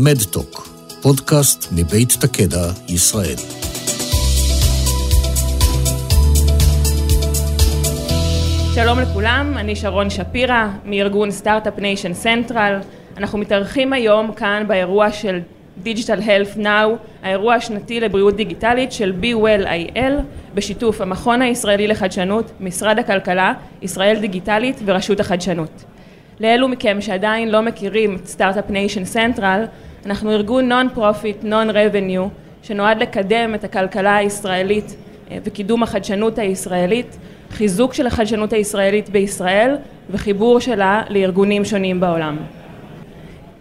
מדטוק, פודקאסט מבית תקדע, ישראל. שלום לכולם, אני שרון שפירא מארגון Start-Up Nation Central. אנחנו מתארחים היום כאן באירוע של Digital Health Now, האירוע השנתי לבריאות דיגיטלית של Be Well IL, בשיתוף המכון הישראלי לחדשנות, משרד הכלכלה, ישראל דיגיטלית ורשות החדשנות. לאלו מכם שעדיין לא מכירים את Start-Up Nation Central, אנחנו ארגון non-profit, non-revenue, שנועד לקדם את הכלכלה הישראלית אה, וקידום החדשנות הישראלית, חיזוק של החדשנות הישראלית בישראל וחיבור שלה לארגונים שונים בעולם.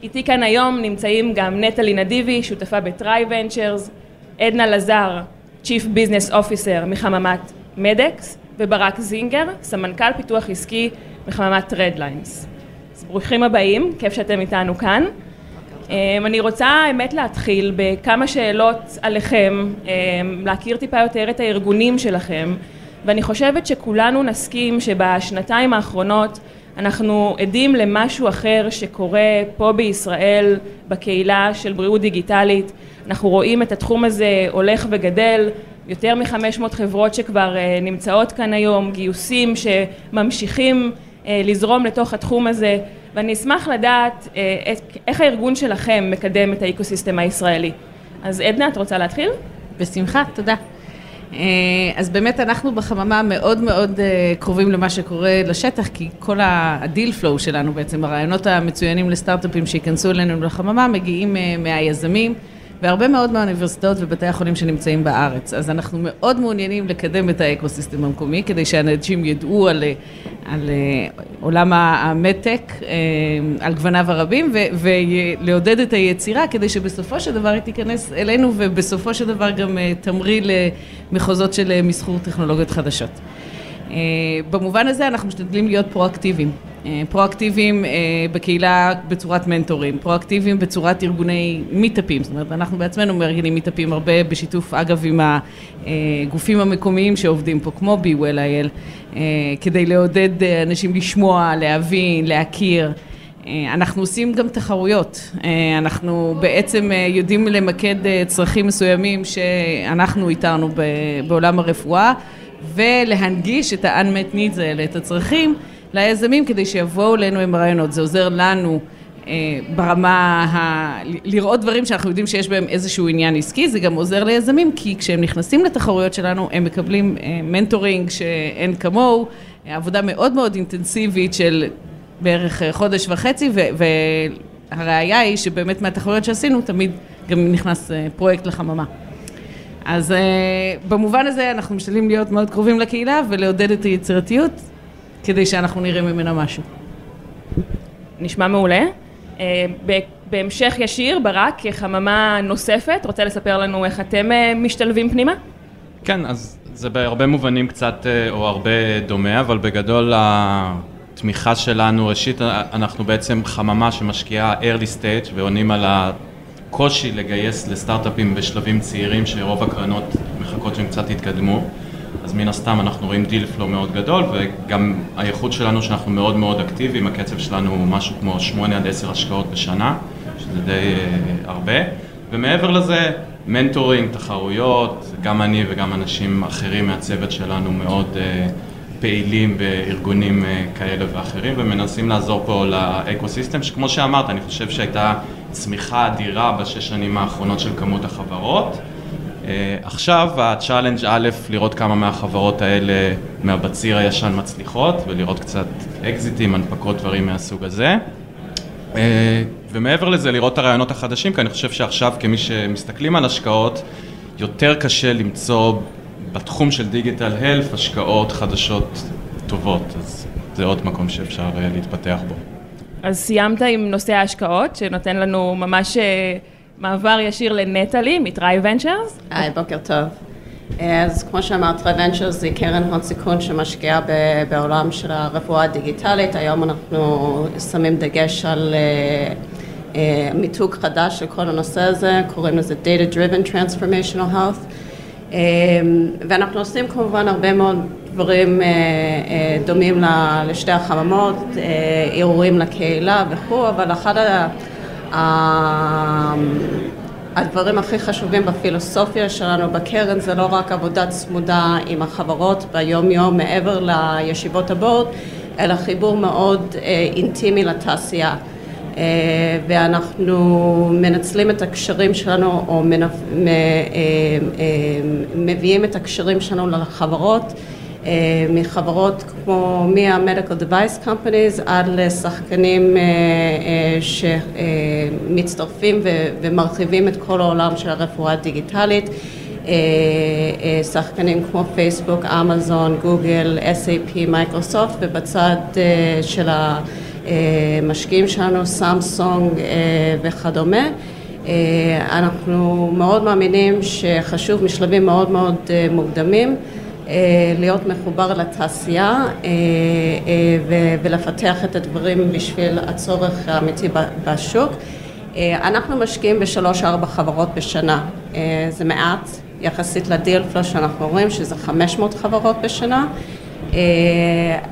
איתי כאן היום נמצאים גם נטלי נדיבי, שותפה ב Triventures, עדנה לזר, Chief Business Officer מחממת MEDX, וברק זינגר, סמנכ"ל פיתוח עסקי מחממת רדליינס. אז ברוכים הבאים, כיף שאתם איתנו כאן. אמ, אני רוצה האמת להתחיל בכמה שאלות עליכם, אמ, להכיר טיפה יותר את הארגונים שלכם, ואני חושבת שכולנו נסכים שבשנתיים האחרונות אנחנו עדים למשהו אחר שקורה פה בישראל בקהילה של בריאות דיגיטלית, אנחנו רואים את התחום הזה הולך וגדל, יותר מ-500 חברות שכבר אה, נמצאות כאן היום, גיוסים שממשיכים אה, לזרום לתוך התחום הזה ואני אשמח לדעת אה, איך הארגון שלכם מקדם את ה ecosystem הישראלי. אז עדנה, את רוצה להתחיל? בשמחה, תודה. אה, אז באמת אנחנו בחממה מאוד מאוד אה, קרובים למה שקורה לשטח, כי כל ה deal flow שלנו בעצם, הרעיונות המצוינים לסטארט-אפים שייכנסו אלינו לחממה, מגיעים מהיזמים. והרבה מאוד מהאוניברסיטאות ובתי החולים שנמצאים בארץ. אז אנחנו מאוד מעוניינים לקדם את ה ecosystem המקומי, כדי שאנשים ידעו על, על עולם המתק, אה, על גווניו הרבים, ולעודד את היצירה, כדי שבסופו של דבר היא תיכנס אלינו, ובסופו של דבר גם אה, תמריא למחוזות של אה, מסחור טכנולוגיות חדשות. במובן הזה אנחנו משתדלים להיות פרואקטיביים. אה, פרואקטיביים אה, בקהילה בצורת מנטורים, פרואקטיביים בצורת ארגוני מיטאפים, זאת אומרת אנחנו בעצמנו מארגנים מיטאפים הרבה בשיתוף אגב עם הגופים המקומיים שעובדים פה כמו BWLIL אה, כדי לעודד אנשים לשמוע, להבין, להכיר. אנחנו עושים גם תחרויות, אנחנו בעצם יודעים למקד צרכים מסוימים שאנחנו איתרנו בעולם הרפואה ולהנגיש את ה-unmet needs האלה, את הצרכים ליזמים כדי שיבואו אלינו עם רעיונות, זה עוזר לנו אה, ברמה ה... לראות דברים שאנחנו יודעים שיש בהם איזשהו עניין עסקי, זה גם עוזר ליזמים כי כשהם נכנסים לתחרויות שלנו הם מקבלים אה, מנטורינג שאין כמוהו, עבודה מאוד מאוד אינטנסיבית של בערך חודש וחצי והראיה היא שבאמת מהתחרויות שעשינו תמיד גם נכנס אה, פרויקט לחממה. אז במובן הזה אנחנו משתדלים להיות מאוד קרובים לקהילה ולעודד את היצירתיות כדי שאנחנו נראה ממנה משהו. נשמע מעולה. אה, בהמשך ישיר, ברק, כחממה נוספת, רוצה לספר לנו איך אתם אה, משתלבים פנימה? כן, אז זה בהרבה מובנים קצת אה, או הרבה דומה, אבל בגדול התמיכה שלנו, ראשית אנחנו בעצם חממה שמשקיעה early stage ועונים על הקושי לגייס לסטארט-אפים בשלבים צעירים שרוב הקרנות מחכות שהם קצת יתקדמו. אז מן הסתם אנחנו רואים דיל פלו מאוד גדול וגם הייחוד שלנו שאנחנו מאוד מאוד אקטיביים, הקצב שלנו הוא משהו כמו 8 עד 10 השקעות בשנה, שזה די אה, הרבה, ומעבר לזה mentoring, תחרויות, גם אני וגם אנשים אחרים מהצוות שלנו מאוד אה, פעילים בארגונים אה, כאלה ואחרים ומנסים לעזור פה ל ecosystem, שכמו שאמרת, אני חושב שהייתה צמיחה אדירה בשש שנים האחרונות של כמות החברות. אה, עכשיו ה challenge הוא, לראות כמה מהחברות האלה מהבציר הישן מצליחות ולראות קצת אקזיטים, הנפקות, דברים מהסוג הזה. אה, ומעבר לזה, לראות את הרעיונות החדשים, כי אני חושב שעכשיו כמי שמסתכלים על השקעות, יותר קשה למצוא בתחום של digital health השקעות חדשות טובות, אז זה עוד מקום שאפשר אה, להתפתח בו. אז סיימת עם נושא ההשקעות, שנותן לנו ממש... מעבר ישיר לנטלי מ Triventures. היי, בוקר טוב. אז כמו שאמרת, Triventures זה קרן הון סיכון שמשקיעה בעולם של הרפואה הדיגיטלית. היום אנחנו שמים דגש על uh, uh, מיתוג חדש של כל הנושא הזה, קוראים לזה Data Driven Transformational Health. Um, ואנחנו עושים כמובן הרבה מאוד דברים דומים לשתי החממות, ערעורים לקהילה וכו', אבל אחד ה... הדברים הכי חשובים בפילוסופיה שלנו בקרן זה לא רק עבודה צמודה עם החברות ביום יום מעבר לישיבות הבורד, אלא חיבור מאוד אה, אינטימי לתעשייה. אה, ואנחנו מנצלים את הקשרים שלנו או. אה, מביאים את הקשרים שלנו לחברות מחברות כמו מה-Medical Device Companies עד לשחקנים אה, אה, שמצטרפים ומרחיבים את כל העולם של הרפואה הדיגיטלית. שחקנים כמו פייסבוק, אמזון, גוגל, SAP, מייקרוסופט ובצד של המשקיעים שלנו, סמסונג וכדומה. אנחנו מאוד מאמינים שחשוב משלבים מאוד מאוד מוקדמים. אה, להיות מחובר לתעשייה אה, אה, ולפתח את הדברים בשביל הצורך האמיתי בשוק. אנחנו משקיעים בשלוש-ארבע חברות בשנה, זה מעט יחסית לדיל פלו שאנחנו רואים שזה 500 חברות בשנה,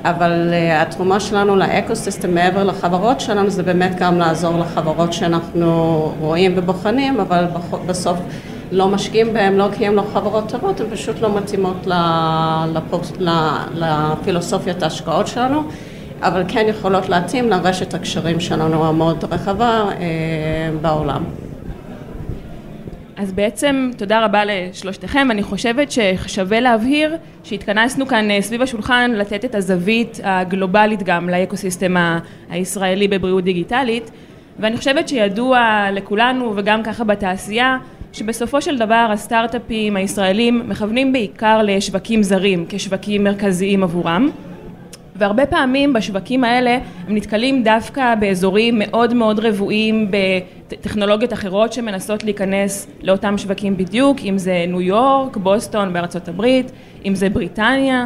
אבל התרומה שלנו לאקו-סיסטם מעבר לחברות שלנו זה באמת גם לעזור לחברות שאנחנו רואים ובוחנים, אבל בסוף לא משקיעים בהם, לא כי הן לא חברות טובות, הן פשוט לא מתאימות לפילוסופיית ההשקעות שלנו, אבל כן יכולות להתאים לרשת הקשרים שלנו המאוד רחבה אה, בעולם. אז בעצם תודה רבה לשלושתכם, אני חושבת ששווה להבהיר שהתכנסנו כאן אה, סביב השולחן לתת את הזווית הגלובלית גם לאקוסיסטם הישראלי בבריאות דיגיטלית ואני חושבת שידוע לכולנו וגם ככה בתעשייה שבסופו של דבר הסטארט-אפים הישראלים מכוונים בעיקר לשווקים זרים כשווקים מרכזיים עבורם. והרבה פעמים בשווקים האלה הם נתקלים דווקא באזורים מאוד מאוד רבועים בטכנולוגיות אחרות שמנסות להיכנס לאותם שווקים בדיוק, אם זה ניו יורק, בוסטון בארצות הברית, אם זה בריטניה.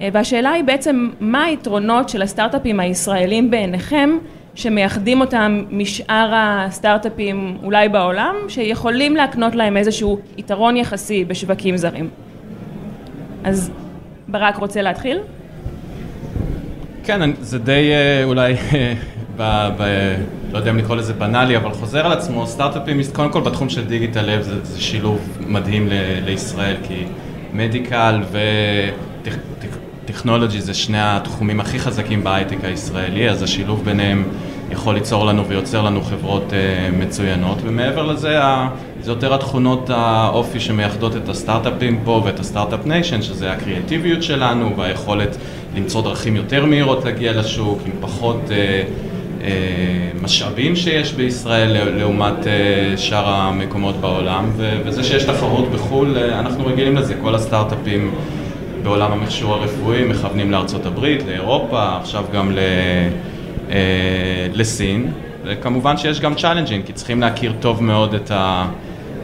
והשאלה היא בעצם מה היתרונות של הסטארט-אפים הישראלים בעיניכם שמייחדים אותם משאר הסטארט-אפים אולי בעולם, שיכולים להקנות להם איזשהו יתרון יחסי בשווקים זרים. אז ברק רוצה להתחיל? כן, זה די אה, אולי, ב, ב, לא יודע אם לקרוא לזה בנאלי, אבל חוזר על עצמו, סטארט-אפים, קודם כל בתחום של דיגיטל לב זה, זה שילוב מדהים ל, לישראל, כי מדיקל וטכנולוגי זה שני התחומים הכי חזקים בהייטק הישראלי, אז השילוב ביניהם יכול ליצור לנו ויוצר לנו חברות uh, מצוינות, ומעבר לזה, זה יותר התכונות האופי שמייחדות את הסטארט-אפים פה ואת ה startup nation, שזה הקריאטיביות שלנו והיכולת למצוא דרכים יותר מהירות להגיע לשוק, עם פחות אה, אה, משאבים שיש בישראל לעומת אה, שאר המקומות בעולם, וזה שיש תחרות בחו"ל, אה, אנחנו רגילים לזה, כל הסטארט-אפים בעולם המכשור הרפואי מכוונים לארצות הברית, לאירופה, עכשיו גם ל... אה, לסין, וכמובן שיש גם challenging, כי צריכים להכיר טוב מאוד את ה...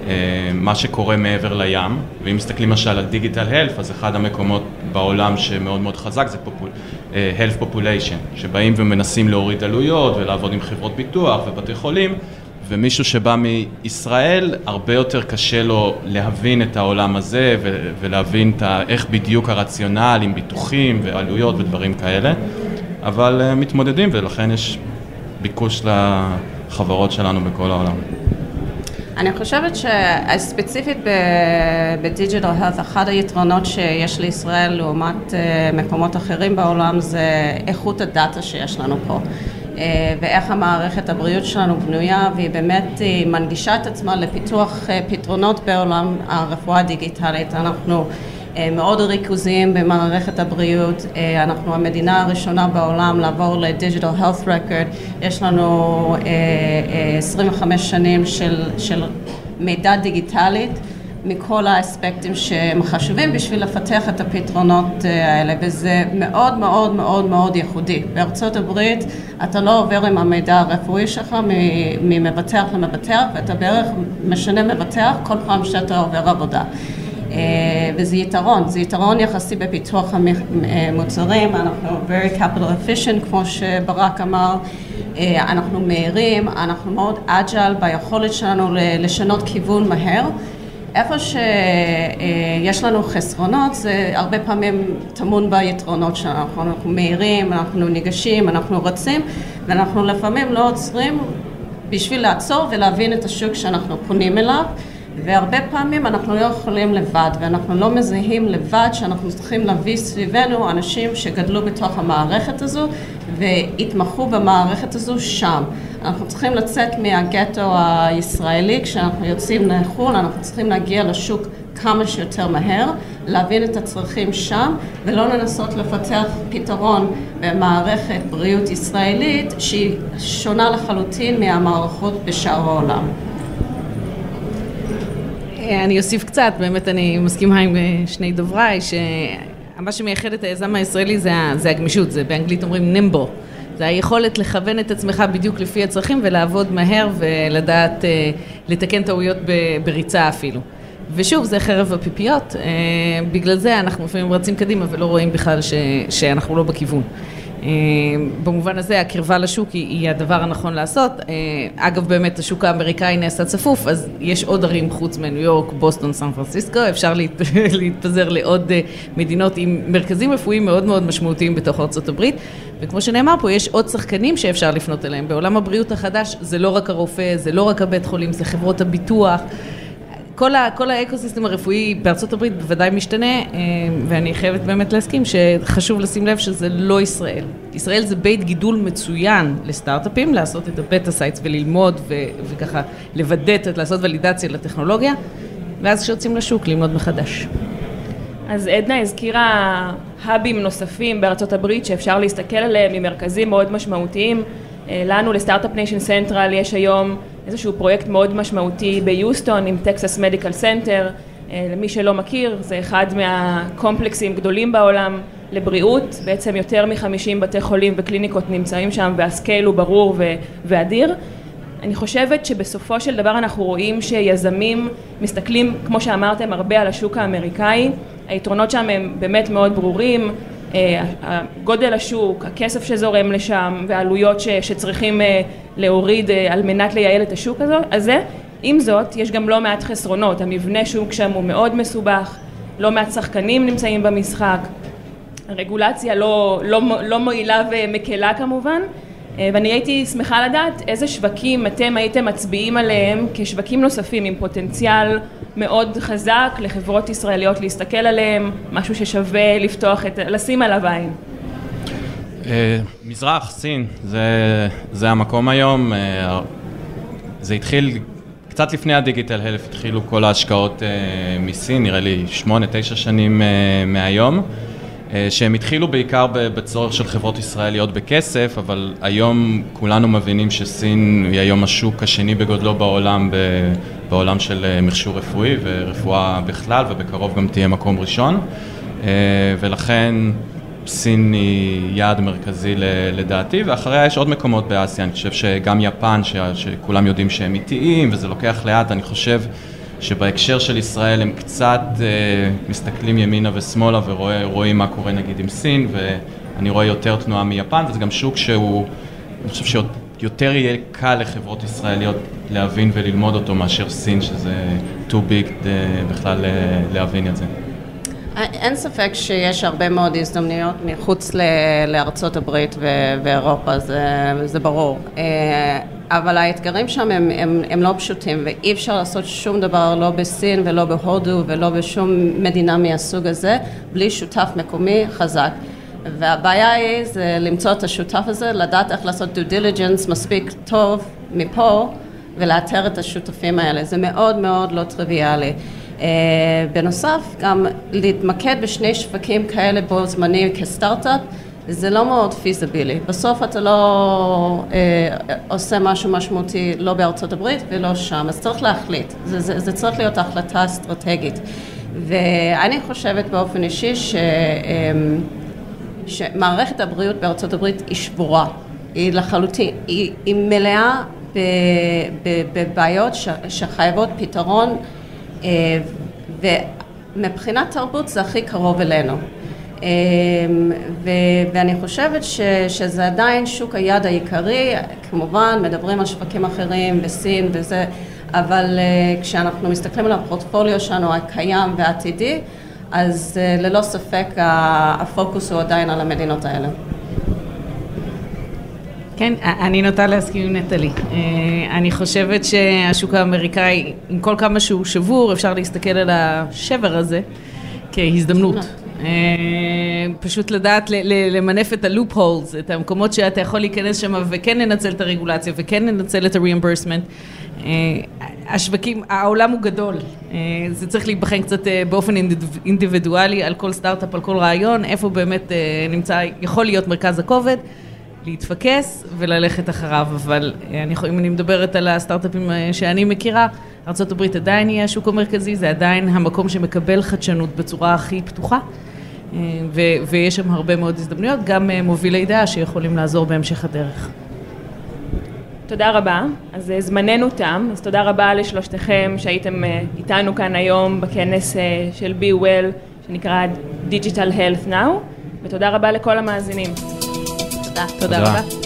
אה, מה שקורה מעבר לים, ואם מסתכלים למשל על digital health, אז אחד המקומות בעולם שמאוד מאוד חזק זה popul, אה, health population, שבאים ומנסים להוריד עלויות ולעבוד עם חברות ביטוח ובתי חולים, ומישהו שבא מישראל, הרבה יותר קשה לו להבין את העולם הזה ולהבין את איך בדיוק הרציונל עם ביטוחים ועלויות ודברים כאלה. אבל אה, מתמודדים ולכן יש ביקוש לחברות שלנו בכל העולם. אני חושבת שספציפית בדיג'יטל הלת, אחד היתרונות שיש לישראל לעומת אה, מקומות אחרים בעולם זה איכות הדאטה שיש לנו פה. אה, ואיך המערכת הבריאות שלנו בנויה והיא באמת מנגישה את עצמה לפיתוח פתרונות בעולם הרפואה הדיגיטלית. אנחנו אה, מאוד ריכוזיים במערכת הבריאות, אה, אנחנו המדינה הראשונה בעולם לעבור ל-Digital Health Record, יש לנו 25 אה, שנים של, של מידע דיגיטלית מכל האספקטים שהם חשובים בשביל לפתח את הפתרונות האלה וזה מאוד מאוד מאוד מאוד ייחודי. בארצות הברית אתה לא עובר עם המידע הרפואי שלך ממבטח למבטח ואתה בערך משנה מבטח כל פעם שאתה עובר עבודה. אה, וזה יתרון, זה יתרון יחסי בפיתוח המוצרים, אנחנו very capital efficient כמו שברק אמר, אה, אנחנו מהירים, אנחנו מאוד אג'ל ביכולת שלנו לשנות כיוון מהר. איפה שיש לנו חסרונות זה הרבה פעמים טמון ביתרונות שלנו, אנחנו מהירים, אנחנו ניגשים, אנחנו רצים ואנחנו לפעמים לא עוצרים בשביל לעצור ולהבין את השוק שאנחנו פונים אליו. והרבה פעמים אנחנו לא יכולים לבד, ואנחנו לא מזהים לבד שאנחנו צריכים להביא סביבנו אנשים שגדלו בתוך המערכת הזו והתמחו במערכת הזו שם. אנחנו צריכים לצאת מהגטו הישראלי, כשאנחנו יוצאים לחו"ל אנחנו צריכים להגיע לשוק כמה שיותר מהר, להבין את הצרכים שם, ולא לנסות לפתח פתרון במערכת בריאות ישראלית שהיא שונה לחלוטין מהמערכות בשאר העולם. אני אוסיף קצת, באמת אני מסכימה עם אה, שני דובריי, שמה שמייחד את היזם הישראלי זה, זה הגמישות, זה באנגלית אומרים נימבו. זה היכולת לכוון את עצמך בדיוק לפי הצרכים ולעבוד מהר ולדעת אה, לתקן טעויות בריצה אפילו. ושוב, זה חרב הפיפיות, אה, בגלל זה אנחנו לפעמים רצים קדימה ולא רואים בכלל ש, שאנחנו לא בכיוון. אה, במובן הזה הקרבה לשוק היא, היא הדבר הנכון לעשות. אה, אגב באמת השוק האמריקאי נעשה צפוף, אז יש עוד ערים חוץ מניו יורק, בוסטון, סן פרנסיסקו, אפשר להת, להתפזר לעוד אה, מדינות עם מרכזים רפואיים מאוד מאוד משמעותיים בתוך הברית. וכמו שנאמר פה, יש עוד שחקנים שאפשר לפנות אליהם. בעולם הבריאות החדש זה לא רק הרופא, זה לא רק הבית חולים, זה חברות הביטוח. כל, ה, כל ה ecosystem הרפואי בארצות הברית בוודאי משתנה, אה, ואני חייבת באמת להסכים שחשוב לשים לב שזה לא ישראל. ישראל זה בית גידול מצוין לסטארט-אפים, לעשות את ה beta sites וללמוד ו, וככה לוודא, לעשות ולידציה לטכנולוגיה, ואז כשיוצאים לשוק ללמוד מחדש. אז עדנה הזכירה האבים נוספים בארצות הברית שאפשר להסתכל עליהם ממרכזים מאוד משמעותיים. אה, לנו, ל Start-Up Nation Central, יש היום איזשהו פרויקט מאוד משמעותי ביוסטון עם Texas Medical Center, למי שלא מכיר זה אחד מהקומפלקסים גדולים בעולם לבריאות, בעצם יותר מחמישים בתי חולים וקליניקות נמצאים שם וה scale הוא ברור ואדיר. אני חושבת שבסופו של דבר אנחנו רואים שיזמים מסתכלים, כמו שאמרתם, הרבה על השוק האמריקאי, היתרונות שם הם באמת מאוד ברורים, אה, גודל השוק, הכסף שזורם לשם והעלויות שצריכים אה, להוריד אה, על מנת לייעל את השוק הזה. עם זאת, יש גם לא מעט חסרונות, המבנה שוק שם הוא מאוד מסובך, לא מעט שחקנים נמצאים במשחק, הרגולציה לא, לא, לא מועילה ומקלה כמובן, ואני הייתי שמחה לדעת איזה שווקים אתם הייתם מצביעים עליהם כשווקים נוספים עם פוטנציאל מאוד חזק לחברות ישראליות להסתכל עליהם, משהו ששווה לפתוח את, לשים עליו עין. אה, מזרח, סין, זה, זה המקום היום. אה, זה התחיל, קצת לפני הדיגיטל הלף התחילו כל ההשקעות אה, מסין, נראה לי שמונה, תשע שנים מהיום. שהם התחילו בעיקר בצורך של חברות ישראליות בכסף, אבל היום כולנו מבינים שסין היא היום השוק השני בגודלו בעולם בעולם של אה, מכשור רפואי ורפואה בכלל, ובקרוב גם תהיה מקום ראשון. אה, ולכן סין היא יעד מרכזי לדעתי, ואחריה יש עוד מקומות באסיה, אני חושב שגם יפן, שכולם יודעים שהם איטיים וזה לוקח לאט, אני חושב שבהקשר של ישראל הם קצת אה, מסתכלים ימינה ושמאלה ורואים מה קורה נגיד עם סין, ואני רואה יותר תנועה מיפן, וזה גם שוק שהוא, אני חושב שעוד... יותר יהיה קל לחברות ישראליות להבין וללמוד אותו מאשר סין, שזה too big בכלל אה, להבין את זה. אין ספק שיש הרבה מאוד הזדמנויות מחוץ לארצות הברית ואירופה, זה, זה ברור. אבל האתגרים שם הם, הם, הם לא פשוטים ואי אפשר לעשות שום דבר לא בסין ולא בהודו ולא בשום מדינה מהסוג הזה בלי שותף מקומי חזק. והבעיה היא זה למצוא את השותף הזה, לדעת איך לעשות due diligence מספיק טוב מפה ולאתר את השותפים האלה, זה מאוד מאוד לא טריוויאלי. Uh, בנוסף, גם להתמקד בשני שווקים כאלה בו זמני כסטארט-אפ זה לא מאוד פיזיבילי. בסוף אתה לא uh, עושה משהו משמעותי לא בארצות הברית ולא שם, אז צריך להחליט. זה, זה, זה צריך להיות החלטה אסטרטגית. ואני חושבת באופן אישי ש... Uh, שמערכת הבריאות בארצות הברית היא שבורה, היא לחלוטין, היא, היא מלאה בבעיות שחייבות פתרון אה, ומבחינת תרבות זה הכי קרוב אלינו. אה, ואני חושבת ש, שזה עדיין שוק היד העיקרי, כמובן מדברים על שווקים אחרים בסין וזה, אבל אה, כשאנחנו מסתכלים על הפורטפוליו שלנו הקיים והעתידי, אז אה, ללא ספק הפוקוס הוא עדיין על המדינות האלה. כן, אני נוטה להסכים עם נטלי. אני חושבת שהשוק האמריקאי, עם כל כמה שהוא שבור, אפשר להסתכל על השבר הזה כהזדמנות. פשוט לדעת למנף את הלופ הולס, את המקומות שאתה יכול להיכנס שם וכן לנצל את הרגולציה וכן לנצל את ה-reimbursement. השווקים, העולם הוא גדול, זה צריך להיבחן קצת באופן אינדיבידואלי על כל סטארט-אפ, על כל רעיון, איפה באמת נמצא, יכול להיות מרכז הכובד. להתפקס וללכת אחריו, אבל אני, אם אני מדברת על הסטארט-אפים שאני מכירה, ארה"ב עדיין יהיה השוק המרכזי, זה עדיין המקום שמקבל חדשנות בצורה הכי פתוחה, ו- ויש שם הרבה מאוד הזדמנויות, גם מובילי דעה שיכולים לעזור בהמשך הדרך. תודה רבה. אז זמננו תם, אז תודה רבה לשלושתכם שהייתם איתנו כאן היום בכנס של Be Well, שנקרא Digital Health Now, ותודה רבה לכל המאזינים. תודה. תודה רבה.